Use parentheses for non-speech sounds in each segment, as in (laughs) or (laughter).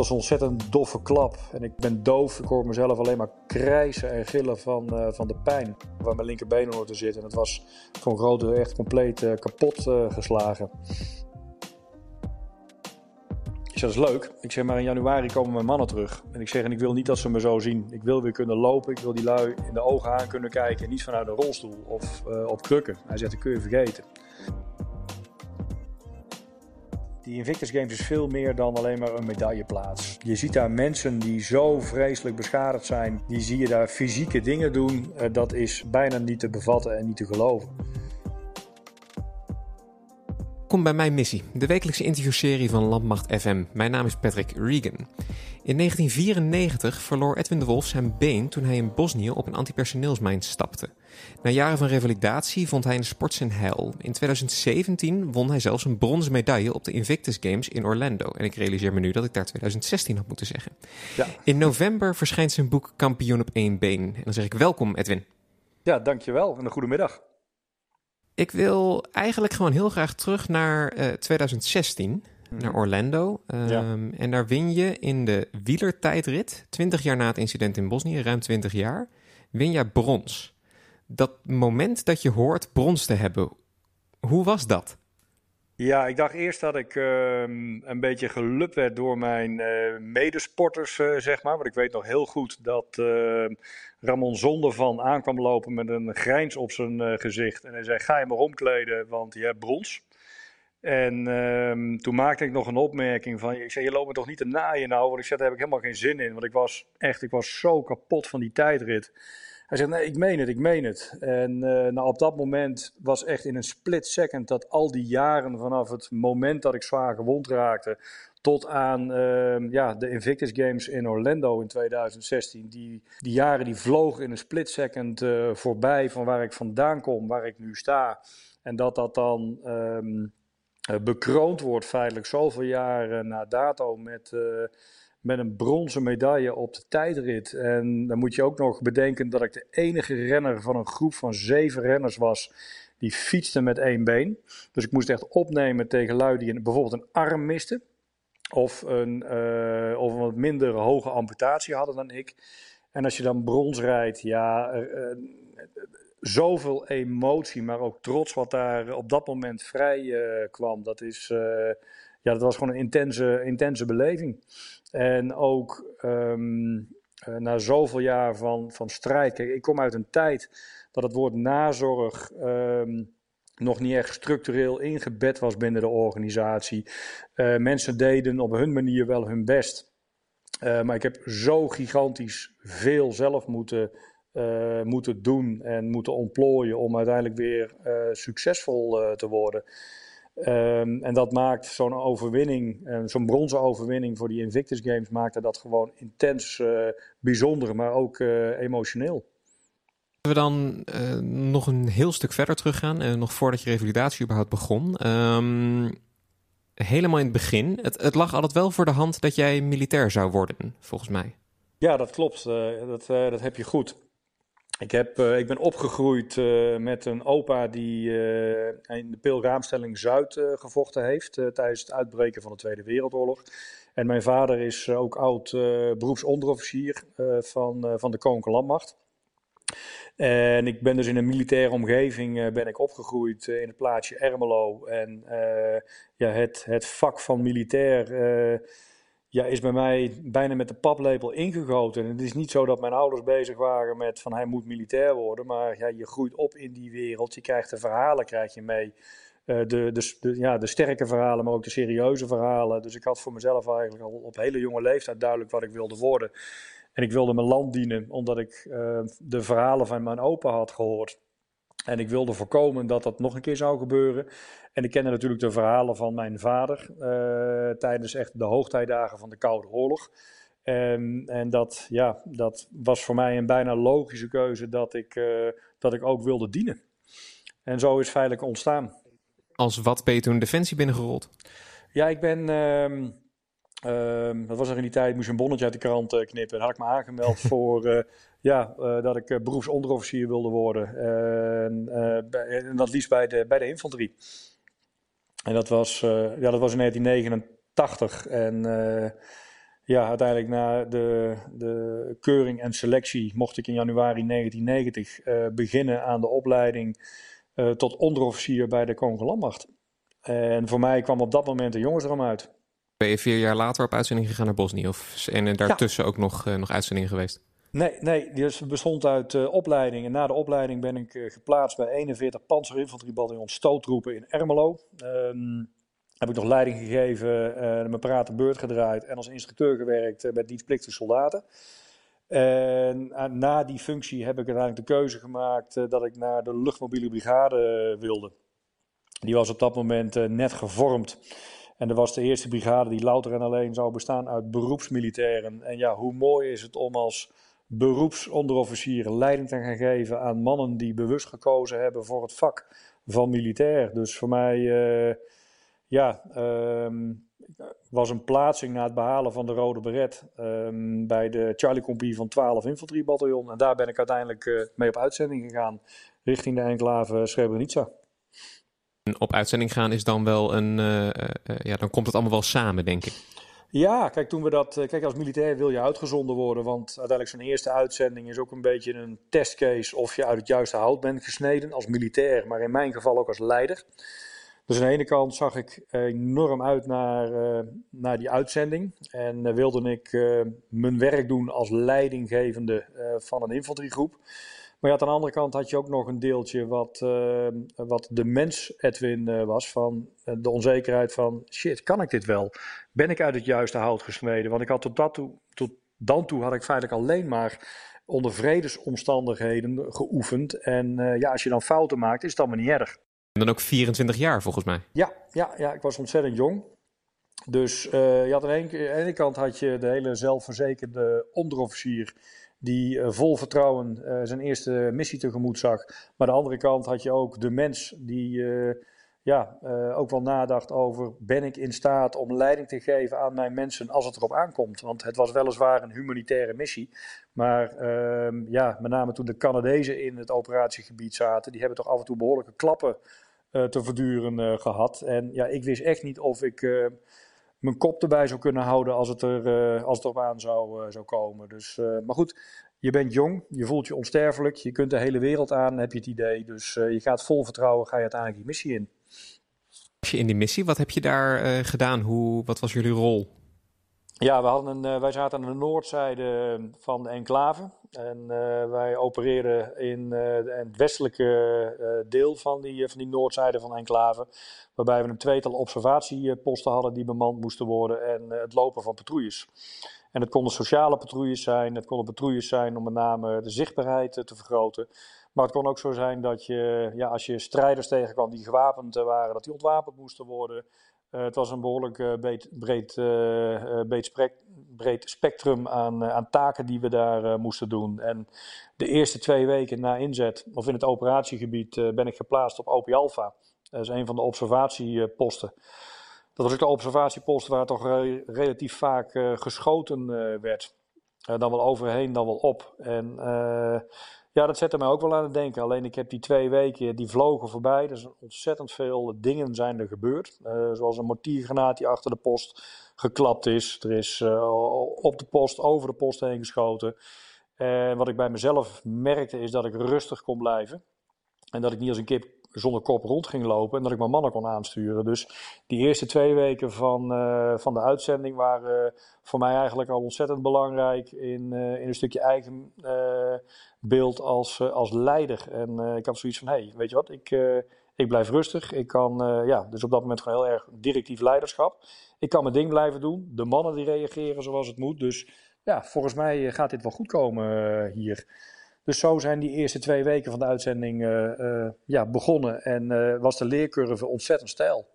was een ontzettend doffe klap. En ik ben doof. Ik hoor mezelf alleen maar krijsen en gillen van, uh, van de pijn. Waar mijn linkerbeen hoort te zitten. En het was voor een echt compleet uh, kapot uh, geslagen. Ik zeg, dat is leuk. Ik zeg, maar in januari komen mijn mannen terug. En ik zeg, en ik wil niet dat ze me zo zien. Ik wil weer kunnen lopen. Ik wil die lui in de ogen aan kunnen kijken. Niet vanuit een rolstoel of op krukken. Hij zegt, dat kun je vergeten. Die Invictus Games is veel meer dan alleen maar een medailleplaats. Je ziet daar mensen die zo vreselijk beschadigd zijn. Die zie je daar fysieke dingen doen. Uh, dat is bijna niet te bevatten en niet te geloven. Kom bij mijn missie, de wekelijkse interviewserie van Landmacht FM. Mijn naam is Patrick Regan. In 1994 verloor Edwin de Wolf zijn been toen hij in Bosnië op een antipersoneelsmijn stapte. Na jaren van revalidatie vond hij een sport zijn heil. In 2017 won hij zelfs een bronzen medaille op de Invictus Games in Orlando. En ik realiseer me nu dat ik daar 2016 had moeten zeggen. Ja. In november verschijnt zijn boek Kampioen op één been. En dan zeg ik welkom Edwin. Ja, dankjewel en een goede middag. Ik wil eigenlijk gewoon heel graag terug naar 2016, eh, naar mhm. Orlando. Um, En daar win je in de wielertijdrit, 20 jaar na het incident in Bosnië, ruim 20 jaar, win je brons. Dat moment dat je hoort brons te hebben, hoe was dat? Ja, ik dacht eerst dat ik uh, een beetje gelupt werd door mijn uh, medesporters, uh, zeg maar. Want ik weet nog heel goed dat uh, Ramon Zondervan aankwam lopen met een grijns op zijn eh, gezicht. En hij zei, ga je maar omkleden, want je hebt brons. En ehm, toen maakte ik nog een opmerking van, ik zei, je loopt me toch niet te naaien nou? Want ik zei, daar heb ik helemaal geen zin in. Want ik was echt, ik was zo kapot van die tijdrit. Hij zegt, nee, ik meen het, ik meen het. En uh, nou, op dat moment was echt in een split second dat al die jaren vanaf het moment dat ik zwaar gewond raakte, tot aan uh, ja, de Invictus Games in Orlando in 2016. Die, die jaren die vlogen in een split second uh, voorbij van waar ik vandaan kom, waar ik nu sta. En dat dat dan um, bekroond wordt feitelijk zoveel jaren na dato met met een bronzen medaille op de tijdrit. En dan moet je ook nog bedenken dat ik de enige renner van een groep van zeven renners was. Die fietste met één been. Dus ik moest echt opnemen tegen lui die bijvoorbeeld een arm misten. Of een, uh, of wat minder hoge amputatie hadden dan ik. En als je dan brons rijdt, ja, uh, zoveel emotie, maar ook trots wat daar op dat moment vrij uh, kwam. Dat, is, ja, dat was gewoon een intense, intense beleving. En ook um, na zoveel jaar van, van strijd. Kijk, ik kom uit een tijd dat het woord nazorg um, nog niet echt structureel ingebed was binnen de organisatie. Uh, mensen deden op hun manier wel hun best. Uh, maar ik heb zo gigantisch veel zelf moeten, moeten doen en moeten ontplooien om uiteindelijk weer succesvol te worden. Um, en dat maakt zo'n overwinning, uh, zo'n bronzen overwinning voor die Invictus Games, maakte dat gewoon intens uh, bijzonder, maar ook uh, emotioneel. We dan nog een heel stuk verder teruggaan, nog voordat je revalidatie überhaupt begon. Um, helemaal in het begin, het, het, lag altijd wel voor de hand dat jij militair zou worden, volgens mij. Ja, dat klopt. dat, dat heb je goed. Ik, heb, uh, ik ben opgegroeid uh, met een opa die uh, in de Pilraamstelling Zuid gevochten heeft tijdens het uitbreken van de Tweede Wereldoorlog. En mijn vader is ook oud beroepsonderofficier van, van de Koninklijke Landmacht. En ik ben dus in een militaire omgeving ben ik opgegroeid in het plaatsje Ermelo. En ja, het, het vak van militair ja, is bij mij bijna met de paplepel ingegoten. En het is niet zo dat mijn ouders bezig waren met van hij moet militair worden. Maar ja, je groeit op in die wereld. Je krijgt de verhalen krijg je mee. Uh, de, de, ja, de sterke verhalen, maar ook de serieuze verhalen. Dus ik had voor mezelf eigenlijk al op hele jonge leeftijd duidelijk wat ik wilde worden. En ik wilde mijn land dienen, omdat ik uh, de verhalen van mijn opa had gehoord. En ik wilde voorkomen dat dat nog een keer zou gebeuren. En ik kende natuurlijk de verhalen van mijn vader uh, tijdens echt de hoogtijdagen van de Koude Oorlog. En, en dat, ja, dat was voor mij een bijna logische keuze dat ik, uh, dat ik ook wilde dienen. En zo is Veilig ontstaan. Als wat ben je toen Defensie binnengerold? Ja, ik ben... Uh, uh, dat was er in die tijd, moest een bonnetje uit de krant uh, knippen. En had ik me aangemeld (laughs) voor uh, ja, dat ik beroepsonderofficier wilde worden. en dat liefst bij de, bij de infanterie. En dat was, ja, dat was in 1989. En ja, uiteindelijk na de, de keuring en selectie mocht ik in januari 1990 uh, beginnen aan de opleiding tot onderofficier bij de Koninklijke Landmacht. En voor mij kwam op dat moment een jongensdroom uit. Ben je vier jaar later op uitzending gegaan naar Bosnië? Of zijn daartussen ja. ook nog, uh, nog uitzendingen geweest? Nee, nee, die bestond uit uh, opleiding. En na de opleiding ben ik uh, geplaatst bij 41 Panzerinfanteriebataljon Stootroepen in Ermelo. Um, heb ik nog leiding gegeven, uh, mijn praten beurt gedraaid en als instructeur gewerkt met dienstplichtige soldaten. En na die functie heb ik uiteindelijk de keuze gemaakt dat ik naar de luchtmobiele brigade wilde. Die was op dat moment net gevormd. En dat was de eerste brigade die louter en alleen zou bestaan uit beroepsmilitairen. En ja, hoe mooi is het om als beroepsonderofficieren leiding te gaan geven aan mannen die bewust gekozen hebben voor het vak van militair. Dus voor mij, uh, ja, um, was een plaatsing na het behalen van de Rode Beret um, bij de Charlie Compagnie van 12 Infanteriebataljon. En daar ben ik uiteindelijk uh, mee op uitzending gegaan richting de enclave Srebrenica. Op uitzending gaan is dan wel een, uh, ja, dan komt het allemaal wel samen, denk ik. Ja, kijk, toen we dat. Kijk, als militair wil je uitgezonden worden. Want uiteindelijk zo'n eerste uitzending is ook een beetje een testcase of je uit het juiste hout bent gesneden als militair, maar in mijn geval ook als leider. Dus aan de ene kant zag ik enorm uit naar, uh, naar die uitzending. En uh, wilde ik mijn werk doen als leidinggevende van een infanteriegroep. Maar ja, aan de andere kant had je ook nog een deeltje wat, wat de mens Edwin was. Van de onzekerheid van, shit, kan ik dit wel? Ben ik uit het juiste hout gesneden? Want ik had tot, dat toe, tot dan toe had ik feitelijk alleen maar onder vredesomstandigheden geoefend. En uh, ja, als je dan fouten maakt, is het allemaal niet erg. En dan ook 24 jaar volgens mij. Ja, ja, ja ik was ontzettend jong. Dus je had aan de ene kant had je de hele zelfverzekerde onderofficier die uh, vol vertrouwen uh, zijn eerste missie tegemoet zag. Maar aan de andere kant had je ook de mens die ja, ook wel nadacht over: ben ik in staat om leiding te geven aan mijn mensen als het erop aankomt? Want het was weliswaar een humanitaire missie. Maar ehm, ja, met name toen de Canadezen in het operatiegebied zaten, die hebben toch af en toe behoorlijke klappen te verduren gehad. En ja, ik wist echt niet of ik mijn kop erbij zou kunnen houden als het, er, als het erop aan zou, zou komen. Dus, maar goed, je bent jong, je voelt je onsterfelijk, je kunt de hele wereld aan, heb je het idee. Dus je gaat vol vertrouwen, ga je uiteindelijk die missie in. In die missie, wat heb je daar gedaan? Hoe, wat was jullie rol? Ja, we hadden een, wij zaten aan de noordzijde van de enclave. En uh, wij opereerden in het westelijke deel van die, van die noordzijde van de enclave. Waarbij we een tweetal observatieposten hadden die bemand moesten worden. En het lopen van patrouilles. En het konden sociale patrouilles zijn. Het konden patrouilles zijn om met name de zichtbaarheid te vergroten. Maar het kon ook zo zijn dat je, ja, als je strijders tegenkwam die gewapend waren, dat die ontwapend moesten worden. Uh, het was een behoorlijk uh, breed, breed, spectrum aan, aan, taken die we daar moesten doen. En de eerste twee weken na inzet, of in het operatiegebied, ben ik geplaatst op OP Alpha. Dat is een van de observatieposten. Dat was ook de observatiepost waar toch re relatief vaak geschoten werd. dan wel overheen, dan wel op. En ja, dat zette mij ook wel aan het denken. Alleen ik heb die twee weken, die vlogen voorbij. Er zijn ontzettend veel dingen zijn er gebeurd. Uh, zoals een mortiergranaat die achter de post geklapt is. Er is uh, op de post, over de post heen geschoten. En wat ik bij mezelf merkte is dat ik rustig kon blijven. En dat ik niet als een kip zonder kop rond ging lopen en dat ik mijn mannen kon aansturen. Dus die eerste twee weken van, uh, van de uitzending waren voor mij eigenlijk al ontzettend belangrijk in, uh, in een stukje eigen uh, beeld als, als leider. En ik had zoiets van, hey, weet je wat, ik, ik blijf rustig. Ik kan, ja, dus op dat moment gewoon heel erg directief leiderschap. Ik kan mijn ding blijven doen. De mannen die reageren zoals het moet. Dus ja, volgens mij gaat dit wel goed komen hier. Dus zo zijn die eerste twee weken van de uitzending uh, uh, ja, begonnen en uh, was de leercurve ontzettend steil.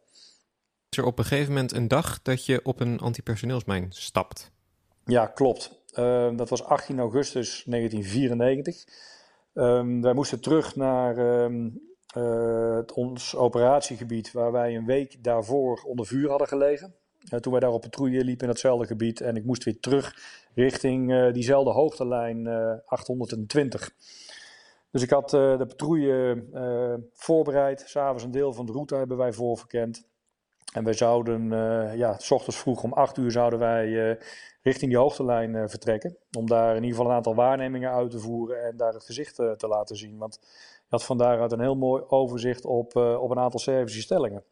Is er op een gegeven moment een dag dat je op een antipersoneelsmijn stapt? Ja, klopt. dat was 18 augustus 1994. Um, wij moesten terug naar um, het, ons operatiegebied waar wij een week daarvoor onder vuur hadden gelegen. Uh, toen wij daar op patrouille liepen in datzelfde gebied. En ik moest weer terug richting uh, diezelfde hoogtelijn uh, 820. Dus ik had de patrouille voorbereid. S'avonds een deel van de route hebben wij voorverkend. En wij zouden, ja, s ochtends vroeg om 8 uur zouden wij richting die hoogtelijn vertrekken. Om daar in ieder geval een aantal waarnemingen uit te voeren en daar het gezicht te laten zien. Want je had van daaruit een heel mooi overzicht op, op een aantal Servische stellingen.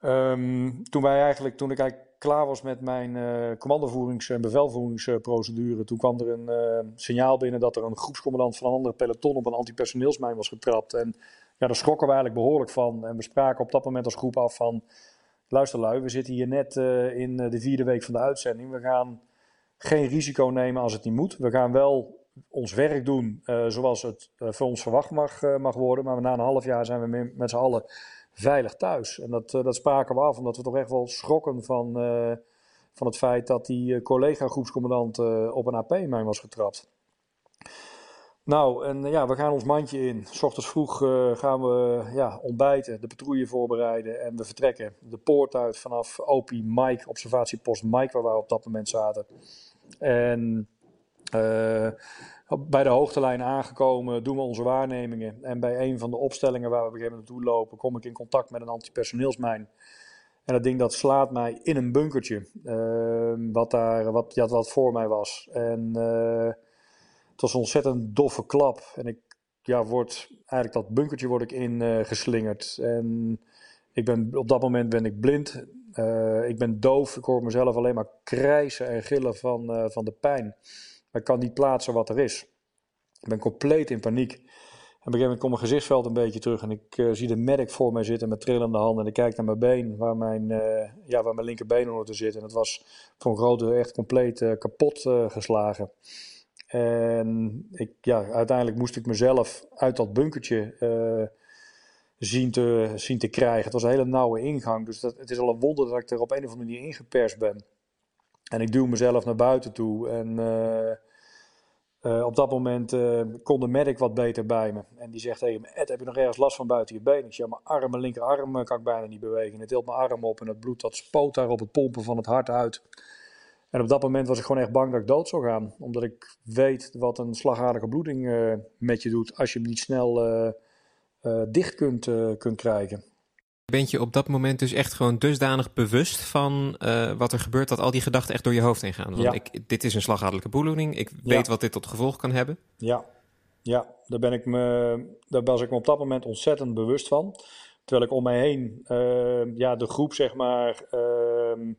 Ehm, toen, wij eigenlijk, toen ik eigenlijk klaar was met mijn uh, commandovoerings- en bevelvoeringsprocedure, toen kwam er een uh, signaal binnen dat er een groepscommandant van een andere peloton op een antipersoneelsmijn was getrapt. En ja, daar schrokken we eigenlijk behoorlijk van. En we spraken op dat moment als groep af van, luister lui, we zitten hier net uh, in de vierde week van de uitzending. We gaan geen risico nemen als het niet moet. We gaan wel ons werk doen zoals het voor ons verwacht mag, mag worden. Maar na een half jaar zijn we met z'n allen veilig thuis. En dat, eh, dat spraken we af, omdat we toch echt wel schrokken van, eh, van het feit dat die eh, collega-groepscommandant op een AP-mijn was getrapt. Nou, en ja, we gaan ons mandje in. S ochtends vroeg gaan we ja, ontbijten, de patrouille voorbereiden en we vertrekken de poort uit vanaf OP Mike, observatiepost Mike, waar we op dat moment zaten. En bij de hoogtelijn aangekomen, doen we onze waarnemingen. En bij een van de opstellingen waar we op een gegeven moment naartoe lopen, kom ik in contact met een antipersoneelsmijn. En dat ding dat slaat mij in een bunkertje, uh, wat, daar, wat, ja, wat voor mij was. En uh, het was een ontzettend doffe klap. En ik ja, word, eigenlijk dat bunkertje word ik in uh, geslingerd. En ik ben, op dat moment ben ik blind. Ik ben doof. Ik hoor mezelf alleen maar krijsen en gillen van, van de pijn. Ik kan niet plaatsen wat er is. Ik ben compleet in paniek. En op een gegeven moment komt mijn gezichtsveld een beetje terug en ik uh, zie de merk voor mij zitten met trillende handen. En ik kijk naar mijn been, waar mijn, uh, ja, waar mijn linkerbeen onder te zitten. En het was voor een grote echt compleet uh, kapot geslagen. En ik, ja, uiteindelijk moest ik mezelf uit dat bunkertje zien, te, zien te krijgen. Het was een hele nauwe ingang, dus dat, het is al een wonder dat ik er op een of andere manier ingeperst ben. En ik duw mezelf naar buiten toe en uh, op dat moment uh, kon de medic wat beter bij me. En die zegt tegen me, Ed, heb je nog ergens last van buiten je been? Ik zeg, mijn arm, mijn linkerarm kan ik bijna niet bewegen. Het tilt mijn arm op en het bloed dat spoot daar op het pompen van het hart uit. En op dat moment was ik gewoon echt bang dat ik dood zou gaan. Omdat ik weet wat een slagaardige bloeding met je doet als je hem niet snel dicht kunt, kunt krijgen. Ben je op dat moment dus echt gewoon dusdanig bewust van uh, wat er gebeurt, dat al die gedachten echt door je hoofd heen gaan? Want ja. ik, dit is een slagadelijke bloeding, ik weet wat dit tot gevolg kan hebben. Ja, ja daar, ben ik me, daar was ik me op dat moment ontzettend bewust van. Terwijl ik om mij heen uh, ja, de groep, zeg maar, uh,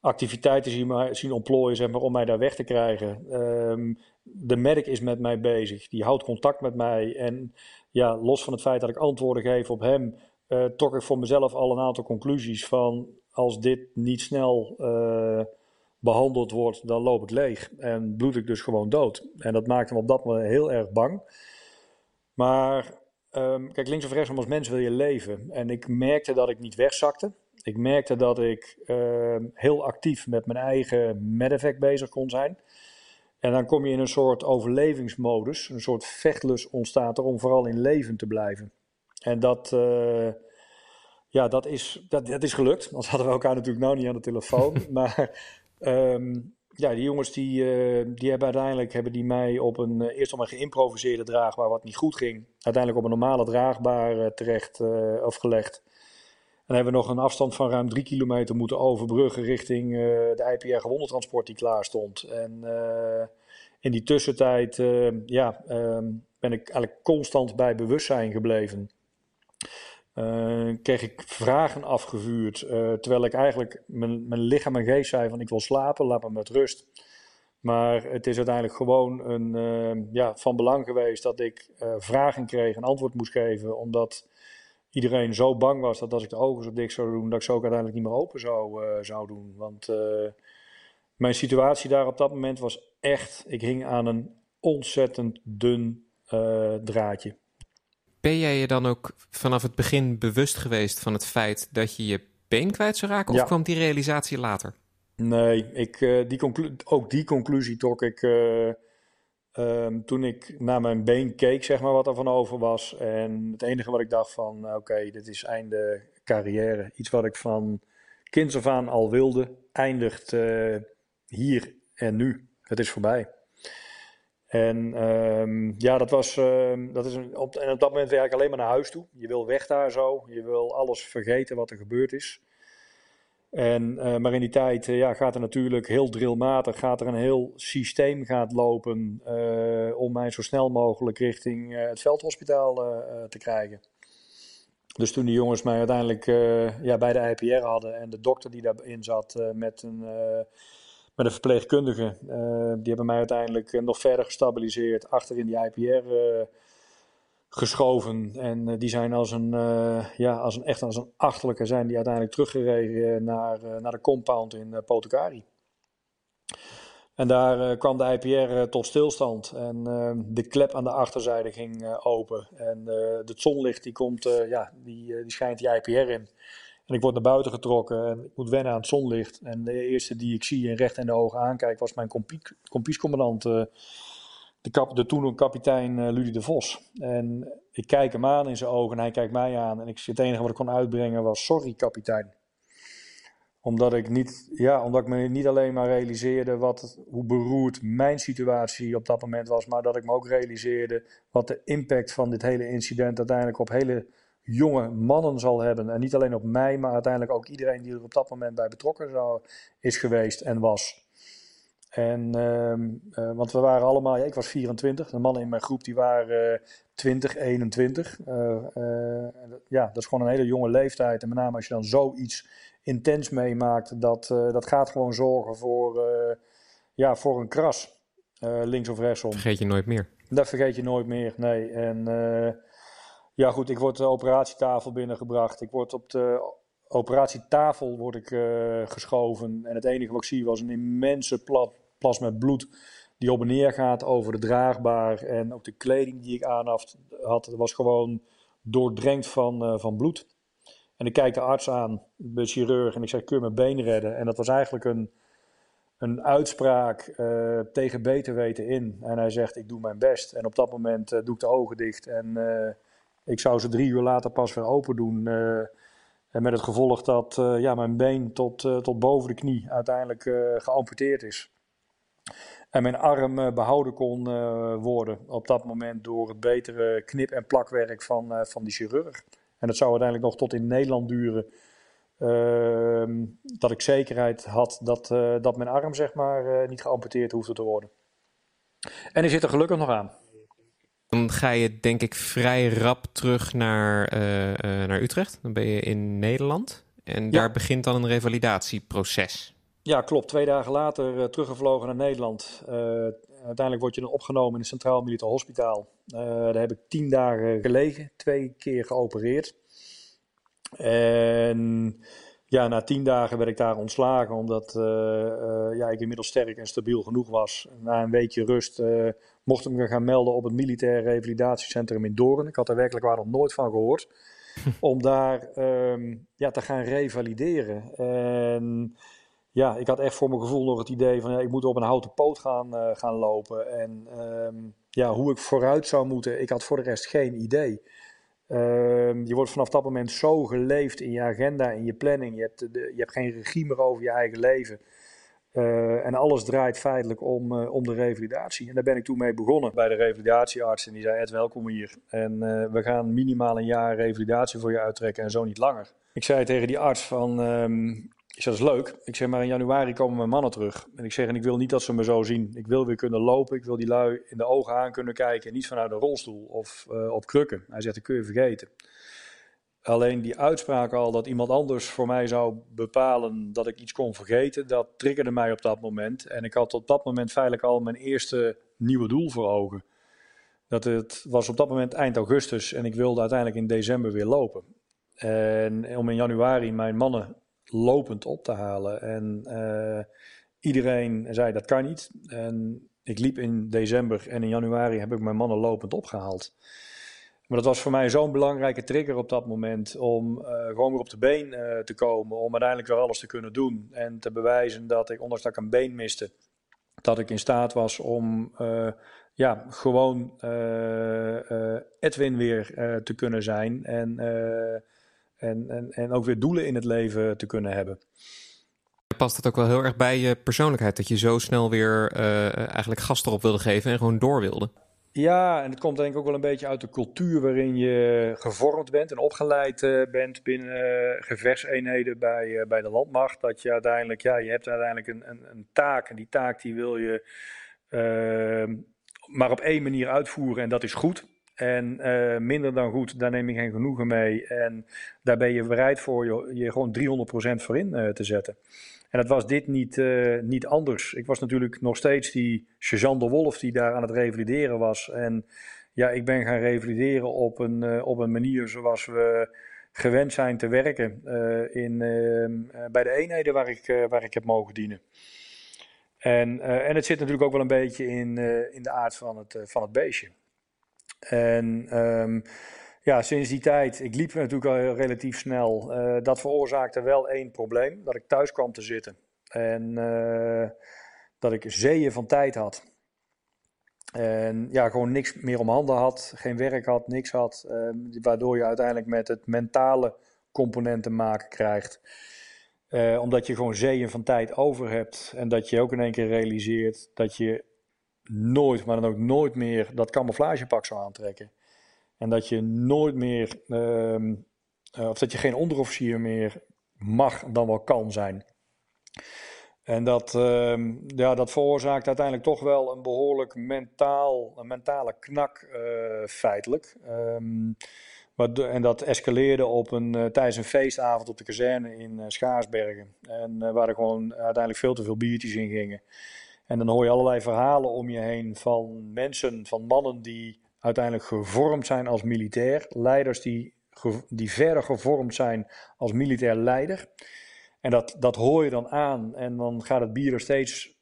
activiteiten zien, zien ontplooien zeg maar, om mij daar weg te krijgen. Um, de medic is met mij bezig, die houdt contact met mij. En ja, los van het feit dat ik antwoorden geef op hem uh, trok ik voor mezelf al een aantal conclusies van als dit niet snel uh, behandeld wordt, dan loop ik leeg en bloed ik dus gewoon dood. En dat maakte me op dat moment heel erg bang. Maar um, kijk, links of rechts als mens wil je leven. En ik merkte dat ik niet wegzakte. Ik merkte dat ik uh, heel actief met mijn eigen medevac bezig kon zijn. En dan kom je in een soort overlevingsmodus. Een soort vechtlust ontstaat er om vooral in leven te blijven. En dat, uh, ja, dat, is, dat, dat is gelukt. Anders hadden we elkaar natuurlijk nou niet aan de telefoon. (laughs) maar um, ja, die jongens die, uh, die hebben uiteindelijk hebben die mij op een uh, eerst op een geïmproviseerde draagbaar wat niet goed ging. Uiteindelijk op een normale draagbaar terecht afgelegd. En hebben we nog een afstand van ruim drie kilometer moeten overbruggen richting de IPR gewondentransport die klaar stond. En in die tussentijd ja, um, ben ik eigenlijk constant bij bewustzijn gebleven. Uh, kreeg ik vragen afgevuurd. Uh, terwijl ik eigenlijk mijn, mijn lichaam en geest zei van ik wil slapen, laat me met rust. Maar het is uiteindelijk gewoon een, uh, ja, van belang geweest dat ik vragen kreeg en antwoord moest geven. Omdat iedereen zo bang was dat als ik de ogen zo dik zou doen, dat ik ze ook uiteindelijk niet meer open zou, zou doen. Want mijn situatie daar op dat moment was echt, ik hing aan een ontzettend dun draadje. Ben jij je dan ook vanaf het begin bewust geweest van het feit dat je je been kwijt zou raken? Of Ja. kwam die realisatie later? Nee, ik, uh, die conclu- ook die conclusie trok ik uh, um, toen ik naar mijn been keek, zeg maar, wat er van over was. En het enige wat ik dacht van, oké, okay, dit is einde carrière. Iets wat ik van kinds af aan al wilde, eindigt uh, hier en nu. Het is voorbij. En ehm, ja, dat was. Ehm, dat is op, en op dat moment werk ik alleen maar naar huis toe. Je wil weg daar zo. Je wil alles vergeten wat er gebeurd is. En, uh, maar in die tijd uh, ja, gaat er natuurlijk heel drillmatig gaat er een heel systeem gaat lopen uh, om mij zo snel mogelijk richting het veldhospitaal te krijgen. Dus toen die jongens mij uiteindelijk ja, bij de IPR hadden en de dokter die daarin zat met een met een verpleegkundige. Uh, die hebben mij uiteindelijk eh, nog verder gestabiliseerd, achter in die IPR uh, eh, geschoven. En uh, die zijn als een, ja, als een, echt als een achterlijke zijn die uiteindelijk teruggereden naar, naar de compound in Potokari. En daar kwam de IPR tot stilstand en de klep aan de achterzijde ging open. En het zonlicht die komt, ja, die, die schijnt die IPR in. En ik word naar buiten getrokken en ik moet wennen aan het zonlicht. En de eerste die ik zie en recht in de ogen aankijk was mijn kompiescommandant, uh, de, de toen kapitein uh, Ludie de Vos. En ik kijk hem aan in zijn ogen en hij kijkt mij aan. En ik, het enige wat ik kon uitbrengen was sorry kapitein. Omdat ik, niet, ja, omdat ik me niet alleen maar realiseerde wat, hoe beroerd mijn situatie op dat moment was. Maar dat ik me ook realiseerde wat de impact van dit hele incident uiteindelijk op hele jonge mannen zal hebben. En niet alleen op mij, maar uiteindelijk ook iedereen die er op dat moment bij betrokken zou, is geweest en was. En, uh, uh, want we waren allemaal, ja, ik was 24, de mannen in mijn groep die waren uh, 20, 21. ja, dat is gewoon een hele jonge leeftijd. En met name als je dan zoiets intens meemaakt, dat, eh, dat gaat gewoon zorgen voor, eh, ja, voor een kras, links of rechtsom. Vergeet je nooit meer. Dat vergeet je nooit meer, nee. En ja, goed, ik word de operatietafel binnengebracht. Ik word op de operatietafel word ik, uh, geschoven. En het enige wat ik zie was een immense plas met bloed die op en neer gaat over de draagbaar. En ook de kleding die ik aan had, was gewoon doordrenkt van, uh, van bloed. En ik kijk de arts aan, de chirurg, en ik zeg: Kun je mijn been redden? En dat was eigenlijk een, een uitspraak uh, tegen beter weten in. En hij zegt: Ik doe mijn best. En op dat moment doe ik de ogen dicht en ik zou ze drie uur later pas weer open doen. Uh, en met het gevolg dat uh, ja, mijn been tot, uh, tot boven de knie uiteindelijk geamputeerd is. En mijn arm behouden kon worden op dat moment door het betere knip- en plakwerk van, van die chirurg. En dat zou uiteindelijk nog tot in Nederland duren. Ehm, dat ik zekerheid had dat, dat mijn arm zeg maar, niet geamputeerd hoefde te worden. En die zit er gelukkig nog aan. Dan ga je denk ik vrij rap terug naar, uh, uh, naar Utrecht. Dan ben je in Nederland. En ja. daar begint dan een revalidatieproces. Ja, klopt. Twee dagen later uh, teruggevlogen naar Nederland. uiteindelijk word je dan opgenomen in het Centraal Militair Hospitaal. daar heb ik tien dagen gelegen, twee keer geopereerd. En ja, na tien dagen werd ik daar ontslagen, omdat ja, ik inmiddels sterk en stabiel genoeg was. Na een weekje rust mocht ik me gaan melden op het militair revalidatiecentrum in Doorn. Ik had er werkelijk waar nog nooit van gehoord. (laughs) om daar um, ja, te gaan revalideren. En ja, ik had echt voor mijn gevoel nog het idee van ja, ik moet op een houten poot gaan, uh, gaan lopen. En um, ja, hoe ik vooruit zou moeten, ik had voor de rest geen idee. Um, je wordt vanaf dat moment zo geleefd in je agenda, in je planning. Je hebt, de, je hebt geen regie meer over je eigen leven. Uh, en alles draait feitelijk om, uh, om de revalidatie. En daar ben ik toen mee begonnen bij de revalidatiearts. En die zei: Ed, welkom hier. En uh, we gaan minimaal een jaar revalidatie voor je uittrekken en zo niet langer. Ik zei tegen die arts: van, um, dat is leuk. Ik zeg, maar in januari komen mijn mannen terug. En ik zeg, en ik wil niet dat ze me zo zien. Ik wil weer kunnen lopen. Ik wil die lui in de ogen aan kunnen kijken. En niet vanuit een rolstoel of op krukken. Hij zegt, dat kun je vergeten. Alleen die uitspraak al dat iemand anders voor mij zou bepalen dat ik iets kon vergeten, dat triggerde mij op dat moment. En ik had op dat moment feitelijk al mijn eerste nieuwe doel voor ogen. Dat het was op dat moment eind augustus en ik wilde uiteindelijk in december weer lopen. En om in januari mijn mannen lopend op te halen. En uh, iedereen zei dat kan niet. En ik liep in december en in januari heb ik mijn mannen lopend opgehaald. Maar dat was voor mij zo'n belangrijke trigger op dat moment om uh, gewoon weer op de been uh, te komen. Om uiteindelijk weer alles te kunnen doen. En te bewijzen dat ik, ondanks dat ik een been miste, dat ik in staat was om uh, ja, gewoon Edwin weer te kunnen zijn. En, en, en, en ook weer doelen in het leven te kunnen hebben. past het ook wel heel erg bij je persoonlijkheid. Dat je zo snel weer eigenlijk gas erop wilde geven en gewoon door wilde. Ja, en het komt denk ik ook wel een beetje uit de cultuur waarin je gevormd bent en opgeleid uh, bent binnen uh, gevechtseenheden bij, uh, bij de landmacht. Dat je uiteindelijk, ja, je hebt uiteindelijk een, een, een taak en die taak die wil je ehm, maar op één manier uitvoeren en dat is goed. En minder dan goed, daar neem je geen genoegen mee. En daar ben je bereid voor je, je gewoon 300% voor in te zetten. En dat was dit niet, uh, niet anders. Ik was natuurlijk nog steeds die sergeant de Wolf die daar aan het revalideren was. En ja, ik ben gaan revalideren op een, uh, op een manier zoals we gewend zijn te werken uh, in, ehm, bij de eenheden waar ik, waar ik heb mogen dienen. En, en het zit natuurlijk ook wel een beetje in, in de aard van het, van het beestje. En um, ja, sinds die tijd, ik liep natuurlijk al relatief snel. Uh, dat veroorzaakte wel één probleem: dat ik thuis kwam te zitten. En uh, dat ik zeeën van tijd had. En ja, gewoon niks meer om handen had, geen werk had, niks had. Uh, waardoor je uiteindelijk met het mentale component te maken krijgt. omdat je gewoon zeeën van tijd over hebt. En dat je ook in één keer realiseert dat je nooit, maar dan ook nooit meer dat camouflagepak zou aantrekken. En dat je nooit meer, uh, of dat je geen onderofficier meer mag dan wel kan zijn. En dat, uh, ja, dat veroorzaakt uiteindelijk toch wel een behoorlijk mentaal, een mentale knak uh, feitelijk. Um, en dat escaleerde op een, uh, tijdens een feestavond op de kazerne in Schaarsbergen. En waar er gewoon uiteindelijk veel te veel biertjes in gingen. En dan hoor je allerlei verhalen om je heen van mensen, van mannen die uiteindelijk gevormd zijn als militair. Leiders die, die verder gevormd zijn als militair leider. En dat, dat hoor je dan aan en dan gaat het bier er steeds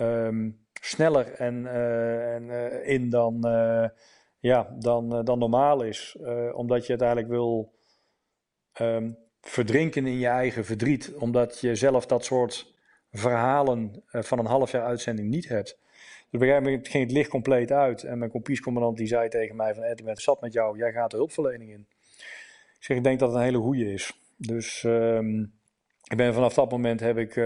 um, sneller en, uh, en uh, in dan, uh, ja, dan, dan normaal is. omdat je uiteindelijk wil um, verdrinken in je eigen verdriet. Omdat je zelf dat soort verhalen van een half jaar uitzending niet hebt. Dus op een gegeven moment ging het licht compleet uit. En mijn kompiescommandant die zei tegen mij van... Ed, ik ben zat met jou, jij gaat de hulpverlening in. Ik zeg, ik denk dat het een hele goede is. Dus um, ik ben vanaf dat moment heb ik uh,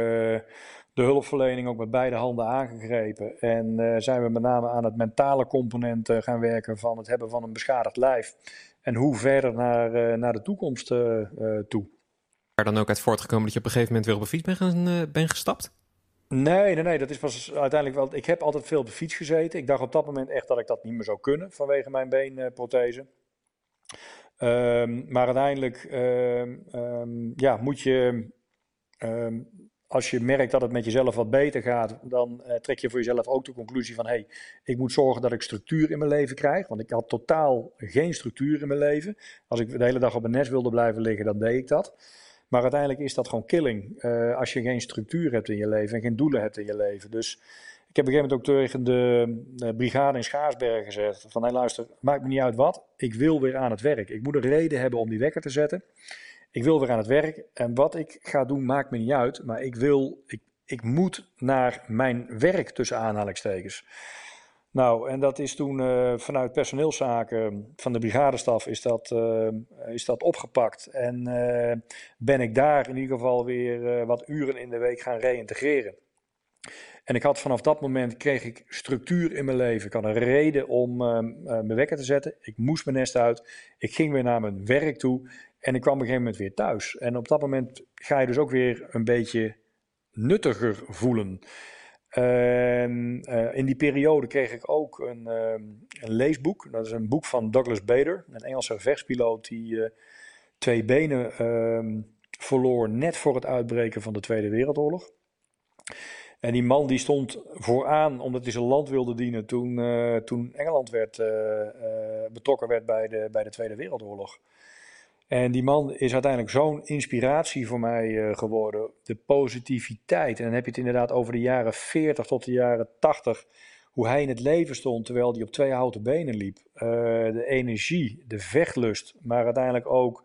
de hulpverlening ook met beide handen aangegrepen. En uh, zijn we met name aan het mentale component uh, gaan werken van het hebben van een beschadigd lijf. En hoe verder naar, naar de toekomst toe. Er dan ook uit voortgekomen dat je op een gegeven moment weer op een fiets bent, ben gestapt? Nee, nee, nee, dat is pas uiteindelijk wel. Ik heb altijd veel op de fiets gezeten. Ik dacht op dat moment echt dat ik dat niet meer zou kunnen vanwege mijn beenprothese. Um, maar uiteindelijk um, um, ja, moet je, als je merkt dat het met jezelf wat beter gaat, dan uh, trek je voor jezelf ook de conclusie van: hé, hey, ik moet zorgen dat ik structuur in mijn leven krijg. Want ik had totaal geen structuur in mijn leven. Als ik de hele dag op een nest wilde blijven liggen, dan deed ik dat. Maar uiteindelijk is dat gewoon killing. Uh, als je geen structuur hebt in je leven en geen doelen hebt in je leven. Dus ik heb op een gegeven moment ook tegen de, de brigade in Schaarsbergen gezegd: van hey, luister, maakt me niet uit wat. Ik wil weer aan het werk. Ik moet een reden hebben om die wekker te zetten. Ik wil weer aan het werk. En wat ik ga doen, maakt me niet uit. Maar ik wil, ik, ik moet naar mijn werk tussen aanhalingstekens. Nou, en dat is toen uh, vanuit personeelszaken van de brigadestaf is dat, uh, is dat opgepakt. En uh, ben ik daar in ieder geval weer wat uren in de week gaan reïntegreren. En ik had vanaf dat moment kreeg ik structuur in mijn leven. Ik had een reden om mijn wekker te zetten. Ik moest mijn nest uit. Ik ging weer naar mijn werk toe. En ik kwam op een gegeven moment weer thuis. En op dat moment ga je dus ook weer een beetje nuttiger voelen. En uh, in die periode kreeg ik ook een, uh, een, leesboek. Dat is een boek van Douglas Bader, een Engelse vechtspiloot die uh, twee benen ehm, verloor net voor het uitbreken van de Tweede Wereldoorlog. En die man die stond vooraan omdat hij zijn land wilde dienen toen, toen Engeland werd, betrokken werd bij de, bij de Tweede Wereldoorlog. En die man is uiteindelijk zo'n inspiratie voor mij uh, geworden. De positiviteit. En dan heb je het inderdaad over de jaren 40 tot de jaren 80. Hoe hij in het leven stond terwijl hij op twee houten benen liep. Uh, de energie, de vechtlust. Maar uiteindelijk ook,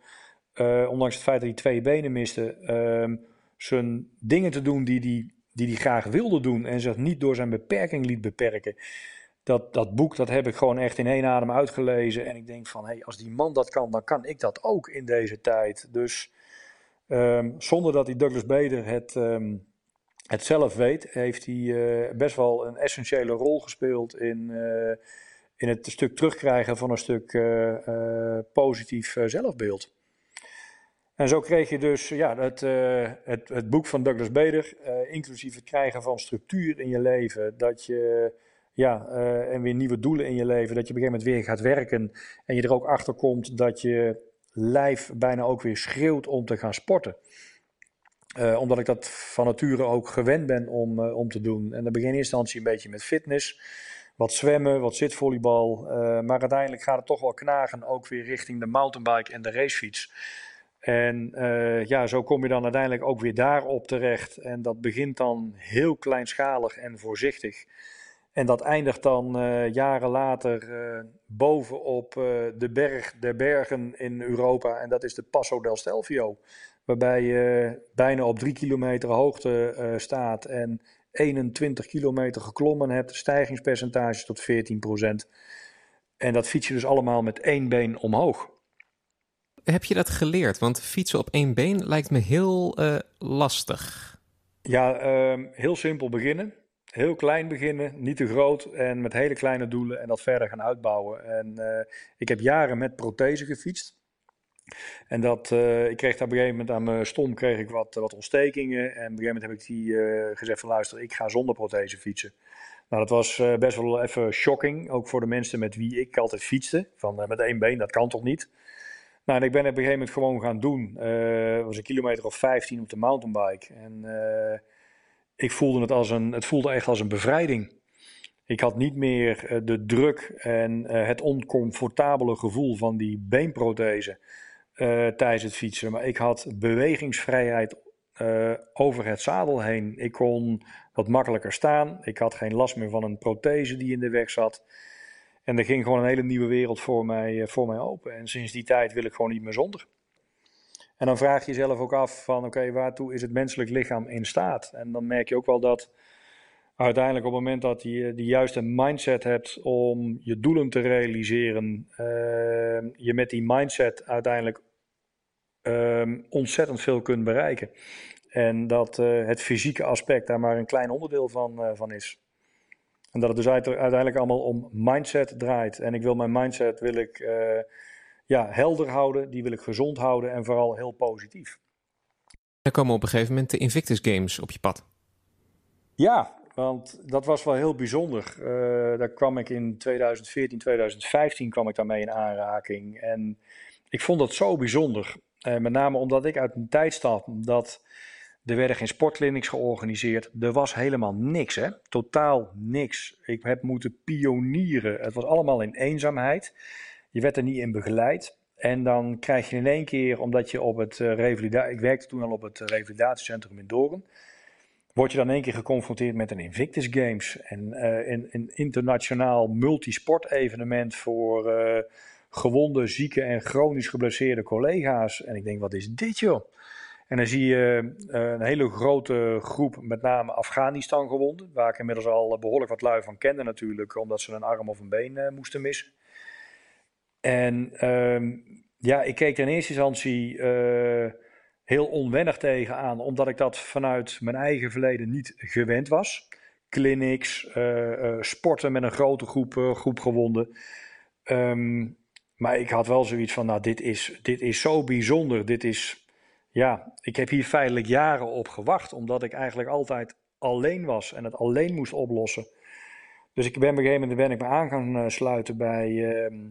uh, ondanks het feit dat hij twee benen miste, ehm, zijn dingen te doen die hij die, die, die graag wilde doen. En zich niet door zijn beperking liet beperken dat, dat boek dat heb ik gewoon echt in één adem uitgelezen. En ik denk van, hé, hey, als die man dat kan, dan kan ik dat ook in deze tijd. Dus Ehm, zonder dat die Douglas Bader het, ehm, het zelf weet, heeft hij best wel een essentiële rol gespeeld in, in het stuk terugkrijgen van een stuk positief zelfbeeld. En zo kreeg je dus ja, het, het, het boek van Douglas Bader, inclusief het krijgen van structuur in je leven, dat je, ja, uh, en weer nieuwe doelen in je leven, dat je op een gegeven moment weer gaat werken en je er ook achter komt dat je lijf bijna ook weer schreeuwt om te gaan sporten. omdat ik dat van nature ook gewend ben om, om te doen. En dan begin in instantie een beetje met fitness, wat zwemmen, wat zitvolleybal. maar uiteindelijk gaat het toch wel knagen ook weer richting de mountainbike en de racefiets. En ja, zo kom je dan uiteindelijk ook weer daarop terecht. En dat begint dan heel kleinschalig en voorzichtig. En dat eindigt dan uh, jaren later uh, bovenop de berg der bergen in Europa. En dat is de Passo del Stelvio. Waarbij je bijna op drie kilometer hoogte staat en 21 kilometer geklommen hebt. Stijgingspercentage tot 14% En dat fiets je dus allemaal met één been omhoog heb je dat geleerd? Want fietsen op één been lijkt me heel lastig. Ja, uh, heel simpel beginnen. Heel klein beginnen, niet te groot en met hele kleine doelen en dat verder gaan uitbouwen. En uh, ik heb jaren met prothese gefietst. En dat, uh, ik kreeg daar op een gegeven moment aan mijn stom kreeg ik wat, wat ontstekingen. En op een gegeven moment heb ik die gezegd van luister, ik ga zonder prothese fietsen. Nou, dat was best wel even shocking, ook voor de mensen met wie ik altijd fietste. Van met één been, dat kan toch niet? Nou, en ik ben op een gegeven moment gewoon gaan doen. Uh, was een kilometer of 15 op de mountainbike. En ik voelde het als een, het voelde echt als een bevrijding. Ik had niet meer uh, de druk en het oncomfortabele gevoel van die beenprothese tijdens het fietsen. Maar ik had bewegingsvrijheid over het zadel heen. Ik kon wat makkelijker staan. Ik had geen last meer van een prothese die in de weg zat. En er ging gewoon een hele nieuwe wereld voor mij, eh, voor mij open. En sinds die tijd wil ik gewoon niet meer zonder. En dan vraag je jezelf ook af van oké, waartoe is het menselijk lichaam in staat? En dan merk je ook wel dat uiteindelijk op het moment dat je de juiste mindset hebt om je doelen te realiseren, uh, je met die mindset uiteindelijk uh, ontzettend veel kunt bereiken. En dat uh, het fysieke aspect daar maar een klein onderdeel van, van is. En dat het dus uiteindelijk allemaal om mindset draait. En ik wil mijn mindset wil ik, uh, ja, helder houden, die wil ik gezond houden en vooral heel positief. Er komen op een gegeven moment de Invictus Games op je pad. Ja, want dat was wel heel bijzonder. Uh, daar kwam ik in 2014, 2015 kwam ik daarmee in aanraking. En ik vond dat zo bijzonder. Uh, met name omdat ik uit een tijd stap dat er werden geen sportclinics georganiseerd. Er was helemaal niks, hè? Totaal niks. Ik heb moeten pionieren. Het was allemaal in eenzaamheid. Je werd er niet in begeleid. En dan krijg je in één keer, omdat je op het uh, revalidatie... Ik werkte toen al op het revalidatiecentrum in Doorn. Word je dan in één keer geconfronteerd met een Invictus Games. En uh, een, een, internationaal multisport evenement voor gewonde, zieke en chronisch geblesseerde collega's. En ik denk, wat is dit joh? En dan zie je een hele grote groep, met name Afghanistan gewonden. Waar ik inmiddels al behoorlijk wat lui van kende natuurlijk, omdat ze een arm of een been moesten missen. En uh, ja, ik keek er in eerste instantie uh, heel onwennig tegenaan, omdat ik dat vanuit mijn eigen verleden niet gewend was. Clinics, sporten met een grote groep, groep gewonden. Um, maar ik had wel zoiets van, nou dit is, dit is zo bijzonder, dit is ja, ik heb hier feitelijk jaren op gewacht, omdat ik eigenlijk altijd alleen was en het alleen moest oplossen. Dus ik ben op een gegeven moment ben ik me aan gaan eh, sluiten bij, uh,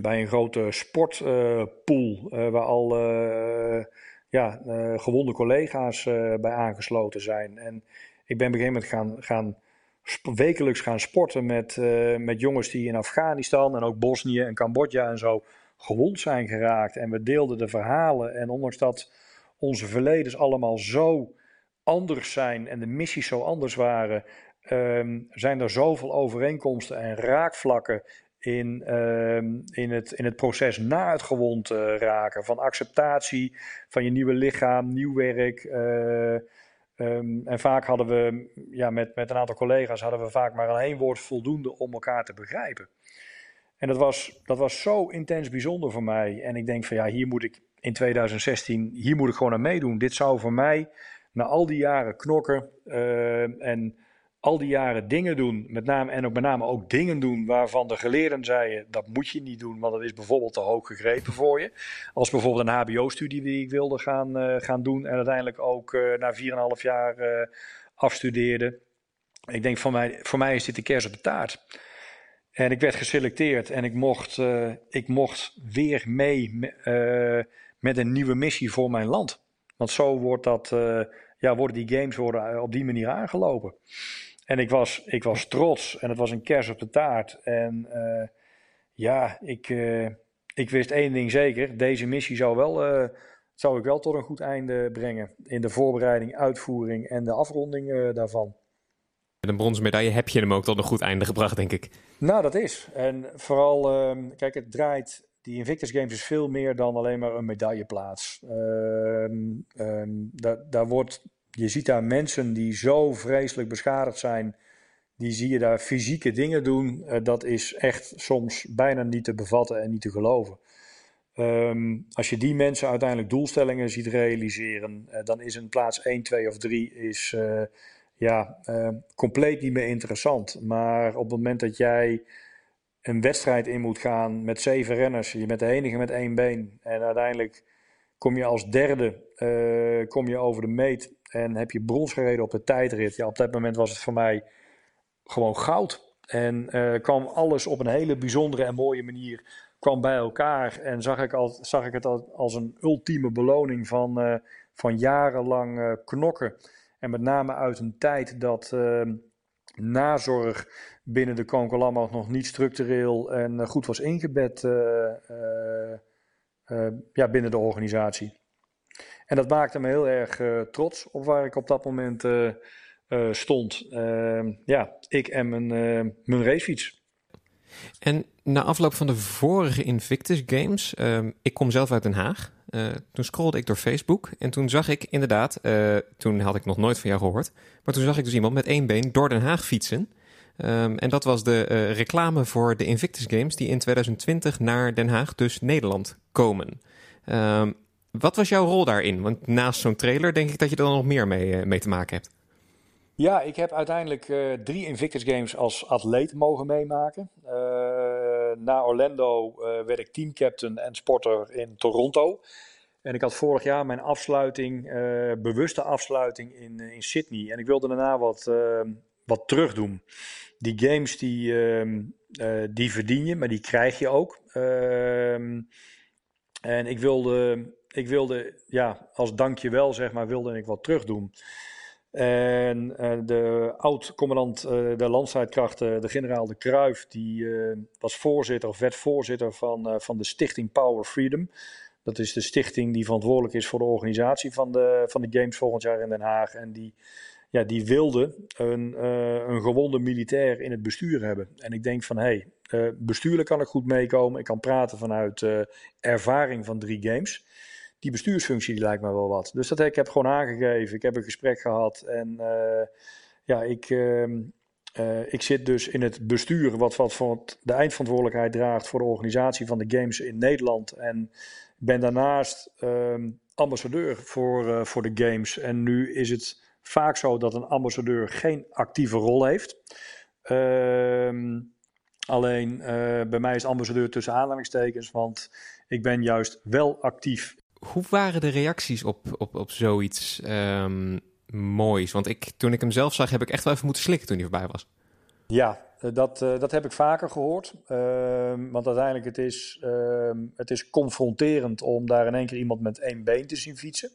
bij een grote sportpool, uh, waar al uh, ja, gewonde collega's bij aangesloten zijn. En ik ben op een gegeven moment gaan, gaan wekelijks gaan sporten met, met jongens die in Afghanistan en ook Bosnië en Cambodja en zo gewond zijn geraakt. En we deelden de verhalen. En ondanks dat onze verledens allemaal zo anders zijn en de missies zo anders waren, um, zijn er zoveel overeenkomsten en raakvlakken in, um, in, het, in het proces na het gewond uh, raken. Van acceptatie van je nieuwe lichaam, nieuw werk. Uh, um, en vaak hadden we, ja, met, met een aantal collega's, hadden we vaak maar één woord voldoende om elkaar te begrijpen. En dat was, dat was zo intens bijzonder voor mij. En ik denk van ja, hier moet ik in 2016, hier moet ik gewoon aan meedoen. Dit zou voor mij, na al die jaren knokken en al die jaren dingen doen, met name, en ook met name ook dingen doen waarvan de geleerden zeiden, dat moet je niet doen, want dat is bijvoorbeeld te hoog gegrepen voor je. Als bijvoorbeeld een hbo-studie die ik wilde gaan, uh, gaan doen en uiteindelijk ook uh, na 4,5 jaar uh, afstudeerde. Ik denk, van mij, voor mij is dit de kers op de taart. En ik werd geselecteerd en ik mocht, ik mocht weer mee met een nieuwe missie voor mijn land. Want zo wordt dat, ja, worden die games worden op die manier aangelopen. En ik was, ik was trots en het was een kers op de taart. En uh, ja, ik, uh, ik wist één ding zeker. Deze missie zou, wel, uh, zou ik wel tot een goed einde brengen. In de voorbereiding, uitvoering en de afronding daarvan. Met een bronzen medaille heb je hem ook tot een goed einde gebracht, denk ik. Nou, dat is. En vooral, ehm, kijk, het draait. Die Invictus Games is veel meer dan alleen maar een medailleplaats. Um, daar, daar wordt je ziet daar mensen die zo vreselijk beschadigd zijn. Die zie je daar fysieke dingen doen. Uh, dat is echt soms bijna niet te bevatten en niet te geloven. Um, als je die mensen uiteindelijk doelstellingen ziet realiseren, uh, dan is een plaats 1, 2 of 3 is, uh, ja, compleet niet meer interessant. Maar op het moment dat jij een wedstrijd in moet gaan met zeven renners, je bent de enige met één been en uiteindelijk kom je als derde kom je over de meet en heb je brons gereden op de tijdrit. Ja, op dat moment was het voor mij gewoon goud. En uh, kwam alles op een hele bijzondere en mooie manier kwam bij elkaar. En zag ik, al, zag ik het als een ultieme beloning van, uh, van jarenlang uh, knokken. En met name uit een tijd dat ehm, nazorg binnen de Konkolammer nog niet structureel en goed was ingebed ja, binnen de organisatie. En dat maakte me heel erg uh, trots op waar ik op dat moment uh, uh, stond. Ehm, ja, ik en mijn, mijn racefiets. En na afloop van de vorige Invictus Games, ehm, ik kom zelf uit Den Haag. toen scrollde ik door Facebook en toen zag ik inderdaad, toen had ik nog nooit van jou gehoord, maar toen zag ik dus iemand met één been door Den Haag fietsen. Um, en dat was de reclame voor de Invictus Games die in 2020 naar Den Haag, dus Nederland, komen. Um, wat was jouw rol daarin? Want naast zo'n trailer denk ik dat je er nog meer mee, uh, mee te maken hebt. Ja, ik heb uiteindelijk uh, drie Invictus Games als atleet mogen meemaken. Uh, na Orlando werd ik teamcaptain en sporter in Toronto. En ik had vorig jaar mijn afsluiting, bewuste afsluiting in, in Sydney. En ik wilde daarna wat, wat. Die games die, ehm, die verdien je, maar die krijg je ook. Ehm, en ik wilde ik wilde, ja, als dankjewel zeg maar, wilde ik wat terug doen. En uh, de oud-commandant uh, der landstrijdkrachten, de generaal de Kruif, die uh, was voorzitter of werd voorzitter van, van de stichting Power Freedom. Dat is de stichting die verantwoordelijk is voor de organisatie van de, van de Games volgend jaar in Den Haag. En die, ja, die wilde een, een gewonde militair in het bestuur hebben. En ik denk van, hé, hey, bestuurlijk kan ik goed meekomen. Ik kan praten vanuit ervaring van drie games die bestuursfunctie lijkt me wel wat. Dus dat ik heb gewoon aangegeven. Ik heb een gesprek gehad en uh, ja, ik, uh, uh, ik zit dus in het bestuur wat, wat voor de eindverantwoordelijkheid draagt voor de organisatie van de games in Nederland. En ben daarnaast ehm, ambassadeur voor, eh, voor de games. En nu is het vaak zo dat een ambassadeur geen actieve rol heeft. Ehm, alleen bij mij is ambassadeur tussen aanhalingstekens, want ik ben juist wel actief hoe waren de reacties op, op, op zoiets um, moois? Want ik, toen ik hem zelf zag, heb ik echt wel even moeten slikken toen hij voorbij was. Ja, eh, dat, uh, dat heb ik vaker gehoord. Uh, want uiteindelijk het is uh, het is confronterend om daar in één keer iemand met één been te zien fietsen.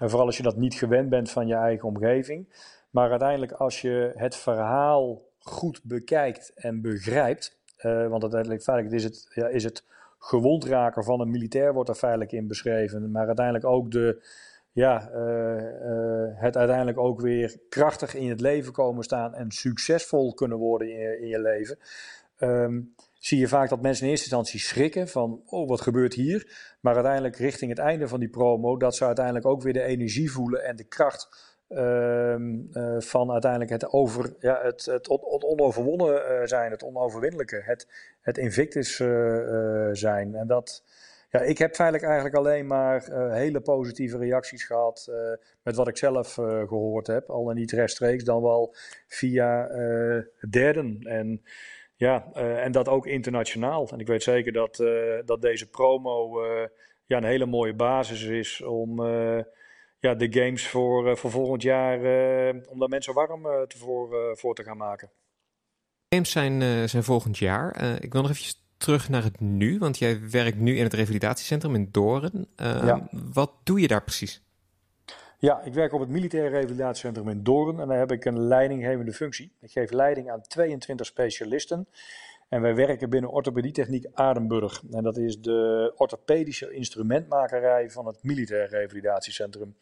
En vooral als je dat niet gewend bent van je eigen omgeving. Maar uiteindelijk als je het verhaal goed bekijkt en begrijpt. Uh, want uiteindelijk feitelijk is het, ja, is het gewond raken van een militair wordt er feitelijk in beschreven. Maar uiteindelijk ook de, ja, uh, uh, het uiteindelijk ook weer krachtig in het leven komen staan en succesvol kunnen worden in je, leven. Um, zie je vaak dat mensen in eerste instantie schrikken van, oh wat gebeurt hier? Maar uiteindelijk richting het einde van die promo, dat ze uiteindelijk ook weer de energie voelen en de kracht van uiteindelijk het, over, ja, het, het, onoverwonnen uh, zijn, het onoverwinnelijke, het, het invictus uh, zijn. En dat, Ja, ik heb feitelijk eigenlijk alleen maar hele positieve reacties gehad met wat ik zelf gehoord heb. Al en niet rechtstreeks, dan wel via derden. En ja, en dat ook internationaal. En ik weet zeker dat, dat deze promo ja, een hele mooie basis is om ja, de games voor, voor volgend jaar, om daar mensen warm te voor, voor te gaan maken. Games zijn, zijn volgend jaar. ik wil nog even terug naar het nu, want jij werkt nu in het revalidatiecentrum in ja. Wat doe je daar precies? Ja, ik werk op het Militaire Revalidatiecentrum in Doorn en daar heb ik een leidinggevende functie. Ik geef leiding aan 22 specialisten en wij werken binnen orthopedietechniek Adenburg. En dat is de orthopedische instrumentmakerij van het Militair Revalidatiecentrum.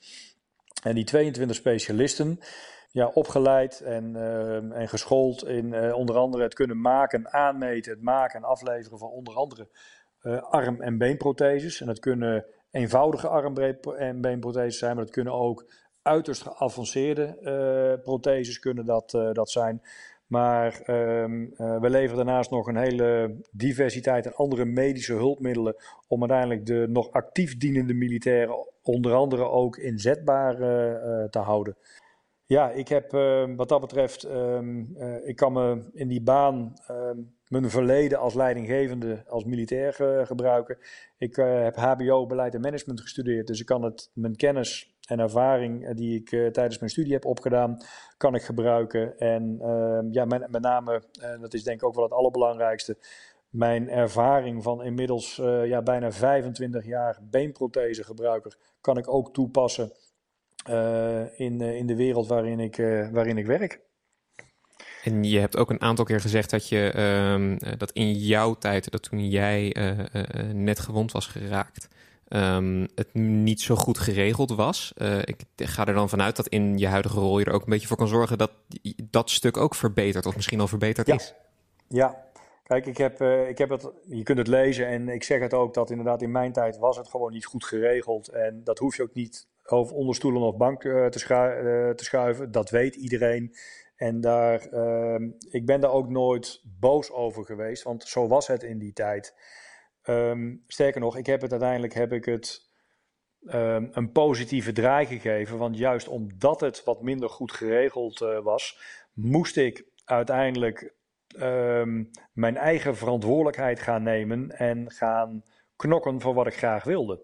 En die 22 specialisten, ja, opgeleid en, uh, en geschoold in uh, onder andere het kunnen maken, aanmeten, het maken en afleveren van onder andere uh, arm- en beenprotheses. En dat kunnen eenvoudige arm- en beenprotheses zijn, maar dat kunnen ook uiterst geavanceerde protheses kunnen dat, dat zijn. Maar um, uh, we leveren daarnaast nog een hele diversiteit aan andere medische hulpmiddelen om uiteindelijk de nog actief dienende militairen onder andere ook inzetbaar uh, te houden. Ja, ik heb uh, wat dat betreft, um, ik kan me in die baan mijn verleden als leidinggevende, als militair gebruiken. Ik heb HBO, beleid en management gestudeerd, dus ik kan het, mijn kennis en ervaring eh, die ik uh, tijdens mijn studie heb opgedaan, kan ik gebruiken. En uh, ja, met, met name, uh, dat is denk ik ook wel het allerbelangrijkste, mijn ervaring van inmiddels ja, bijna 25 jaar beenprothesegebruiker kan ik ook toepassen in, in de wereld waarin ik, waarin ik werk. En je hebt ook een aantal keer gezegd dat je uh, dat in jouw tijd, dat toen jij net gewond was geraakt, um, het niet zo goed geregeld was. Uh, ik ga er dan vanuit dat in je huidige rol je er ook een beetje voor kan zorgen dat dat stuk ook verbetert, of misschien al verbeterd ja. is. Ja, kijk, ik heb, uh, ik heb het, je kunt het lezen en ik zeg het ook dat inderdaad in mijn tijd was het gewoon niet goed geregeld. En dat hoef je ook niet over onder stoelen of bank uh, te, schu te, schuiven. Dat weet iedereen. En daar, ehm, ik ben daar ook nooit boos over geweest, want zo was het in die tijd. Um, sterker nog, ik heb het uiteindelijk heb ik het um, een positieve draai gegeven. Want juist omdat het wat minder goed geregeld uh, was, moest ik uiteindelijk um, mijn eigen verantwoordelijkheid gaan nemen en gaan knokken voor wat ik graag wilde.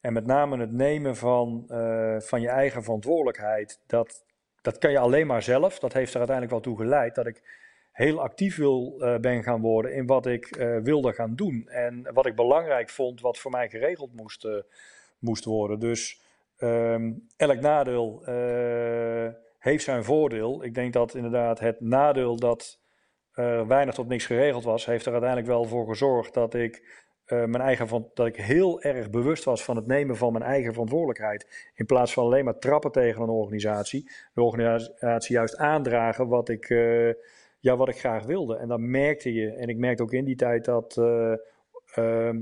En met name het nemen van, uh, van je eigen verantwoordelijkheid, dat, dat kan je alleen maar zelf. Dat heeft er uiteindelijk wel toe geleid dat ik heel actief wil, uh, ben gaan worden in wat ik uh, wilde gaan doen. En wat ik belangrijk vond, wat voor mij geregeld moest, uh, moest worden. Dus um, elk nadeel heeft zijn voordeel. Ik denk dat inderdaad het nadeel dat er weinig tot niks geregeld was, heeft er uiteindelijk wel voor gezorgd dat ik. mijn eigen van, dat ik heel erg bewust was van het nemen van mijn eigen verantwoordelijkheid. In plaats van alleen maar trappen tegen een organisatie. De organisatie juist aandragen wat ik, ja, wat ik graag wilde. En dan merkte je, en ik merkte ook in die tijd dat uh, uh,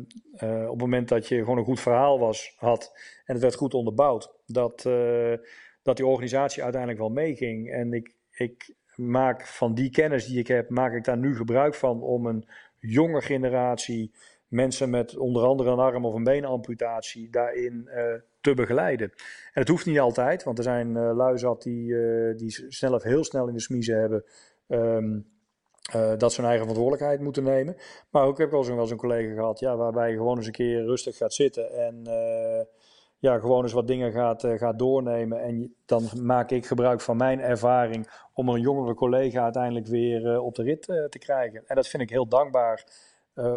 uh, op het moment dat je gewoon een goed verhaal was, had en het werd goed onderbouwd, dat, dat die organisatie uiteindelijk wel meeging. En ik, ik maak van die kennis die ik heb, maak ik daar nu gebruik van om een jonge generatie mensen met onder andere een arm of een beenamputatie daarin te begeleiden. En het hoeft niet altijd, want er zijn uh, lui zat die, uh, die zelf heel snel in de smiezen hebben Um, uh, dat ze hun eigen verantwoordelijkheid moeten nemen. Maar ook ik heb wel eens een, collega gehad, ja, waarbij je gewoon eens een keer rustig gaat zitten en uh, ja, gewoon eens wat dingen gaat, uh, gaat doornemen. En dan maak ik gebruik van mijn ervaring om een jongere collega uiteindelijk weer op de rit te krijgen. En dat vind ik heel dankbaar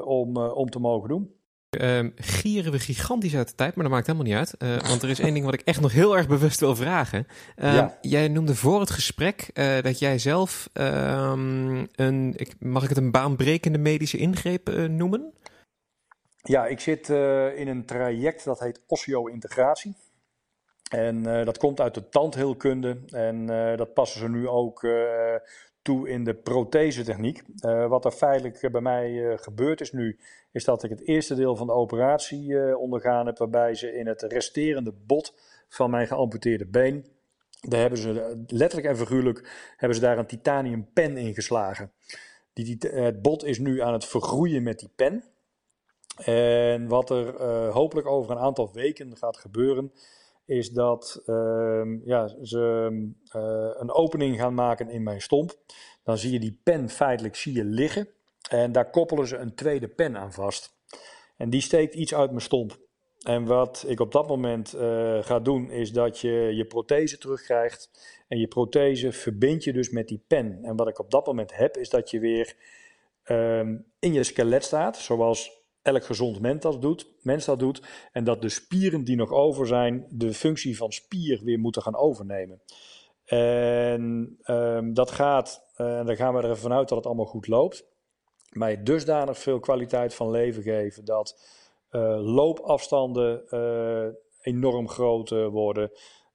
om, om te mogen doen. Uh, gieren we gigantisch uit de tijd, maar dat maakt helemaal niet uit. Uh, want er is één ding wat ik echt nog heel erg bewust wil vragen. Ja. Jij noemde voor het gesprek uh, dat jij zelf ehm, een, ik, mag ik het een baanbrekende medische ingreep eh, noemen? Ja, ik zit in een traject dat heet osseo-integratie. En dat komt uit de tandheelkunde en dat passen ze nu ook toe in de prothesetechniek. Uh, wat er feitelijk bij mij uh, gebeurd is nu, is dat ik het eerste deel van de operatie ondergaan heb, waarbij ze in het resterende bot van mijn geamputeerde been, daar hebben ze letterlijk en figuurlijk, hebben ze daar een titanium pen in geslagen. Die, die, het bot is nu aan het vergroeien met die pen. En wat er hopelijk over een aantal weken gaat gebeuren, is dat ehm, ja, ze een opening gaan maken in mijn stomp. Dan zie je die pen feitelijk zie je liggen. En daar koppelen ze een tweede pen aan vast. En die steekt iets uit mijn stomp. En wat ik op dat moment uh, ga doen, is dat je je prothese terugkrijgt. En je prothese verbind je dus met die pen. En wat ik op dat moment heb, is dat je weer um, in je skelet staat, zoals elk gezond mens dat, doet, mens dat doet. En dat de spieren die nog over zijn, de functie van spier weer moeten gaan overnemen. En um, dat gaat, uh, en daar gaan we er even vanuit dat het allemaal goed loopt. Mij dusdanig veel kwaliteit van leven geven dat uh, loopafstanden uh, enorm groot worden.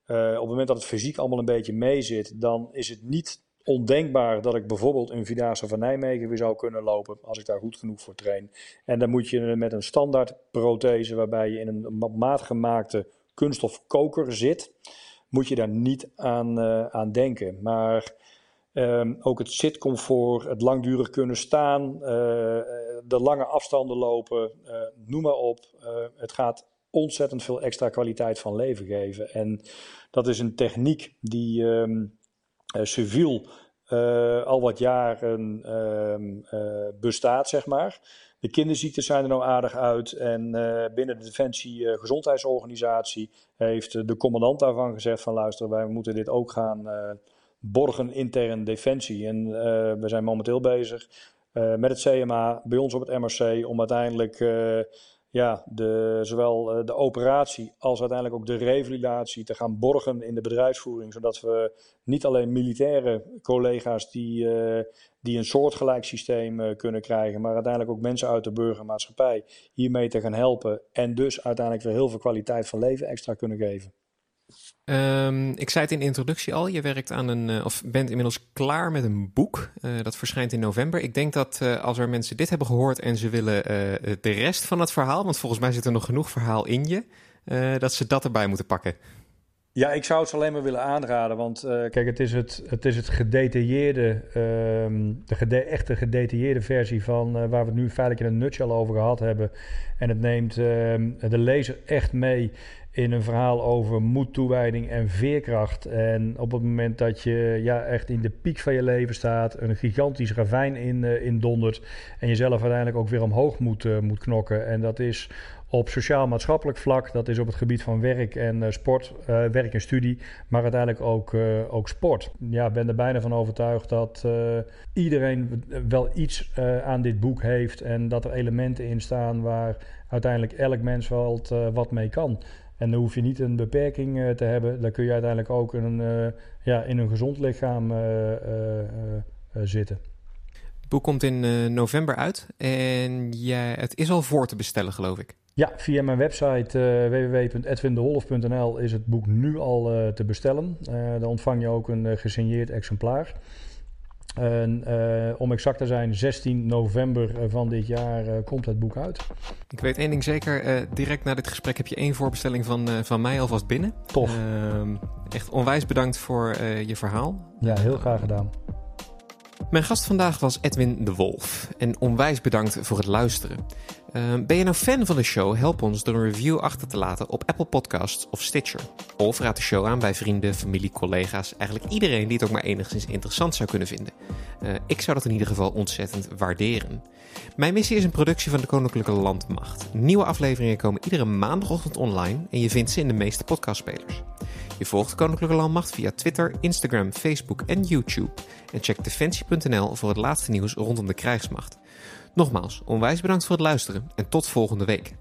op het moment dat het fysiek allemaal een beetje meezit, dan is het niet ondenkbaar dat ik bijvoorbeeld een Vierdaagse van Nijmegen weer zou kunnen lopen als ik daar goed genoeg voor train. En dan moet je met een standaard prothese waarbij je in een maat gemaakte kunststof koker zit, moet je daar niet aan, uh, aan denken. Maar um, ook het zitcomfort, het langdurig kunnen staan, uh, de lange afstanden lopen, uh, noem maar op. het gaat ontzettend veel extra kwaliteit van leven geven. En dat is een techniek die um, civiel al wat jaren uh, bestaat, zeg maar. De kinderziektes zijn er nou aardig uit. En binnen de Defensie Gezondheidsorganisatie heeft de commandant daarvan gezegd van luister, wij moeten dit ook gaan borgen intern Defensie. En we zijn momenteel bezig met het CMA, bij ons op het MRC, om uiteindelijk ja, de, zowel eh, de operatie als uiteindelijk ook de revalidatie te gaan borgen in de bedrijfsvoering. Zodat we niet alleen militaire collega's die, uh, die een soortgelijk systeem uh, kunnen krijgen, maar uiteindelijk ook mensen uit de burgermaatschappij hiermee te gaan helpen. En dus uiteindelijk weer heel veel kwaliteit van leven extra kunnen geven. Um, ik zei het in de introductie al, je werkt aan een, uh, of bent inmiddels klaar met een boek. Uh, dat verschijnt in november. Ik denk dat uh, als er mensen dit hebben gehoord en ze willen de rest van het verhaal, want volgens mij zit er nog genoeg verhaal in je, dat ze dat erbij moeten pakken. Ja, ik zou het alleen maar willen aanraden, want kijk, het is het, het, is het gedetailleerde, um, de echte gedetailleerde versie van waar we het nu feitelijk in een nutshell over gehad hebben. En het neemt ehm, de lezer echt mee in een verhaal over moed, toewijding en veerkracht. En op het moment dat je ja, echt in de piek van je leven staat, een gigantisch ravijn in, uh, in dondert en jezelf uiteindelijk ook weer omhoog moet, uh, moet knokken. En dat is op sociaal-maatschappelijk vlak, dat is op het gebied van werk en uh, sport, werk en studie, maar uiteindelijk ook, ook sport. Ja, ik ben er bijna van overtuigd dat iedereen wel iets aan dit boek heeft en dat er elementen in staan waar uiteindelijk elk mens wel wat mee kan. En dan hoef je niet een beperking uh, te hebben. Dan kun je uiteindelijk ook een, uh, ja, in een gezond lichaam uh, zitten. Het boek komt in november uit en jij, het is al voor te bestellen, geloof ik. Ja, via mijn website www.edwindeholf.nl is het boek nu al te bestellen. dan ontvang je ook een gesigneerd exemplaar. En uh, om exact te zijn, 16 november eh, van dit jaar uh, komt het boek uit. Ik weet één ding zeker. direct na dit gesprek heb je één voorbestelling van, van mij alvast binnen. Tof. Ehm, echt onwijs bedankt voor je verhaal. Ja, heel graag gedaan. Mijn gast vandaag was Edwin de Wolf. En onwijs bedankt voor het luisteren. Uh, ben je nou fan van de show? Help ons door een review achter te laten op Apple Podcasts of Stitcher. Of raad de show aan bij vrienden, familie, collega's. Eigenlijk iedereen die het ook maar enigszins interessant zou kunnen vinden. Uh, ik zou dat in ieder geval ontzettend waarderen. Mijn missie is een productie van de Koninklijke Landmacht. Nieuwe afleveringen komen iedere maandagochtend online en je vindt ze in de meeste podcastspelers. Je volgt Koninklijke Landmacht via Twitter, Instagram, Facebook en YouTube. En check defensie.nl voor het laatste nieuws rondom de krijgsmacht. Nogmaals, onwijs bedankt voor het luisteren en tot volgende week.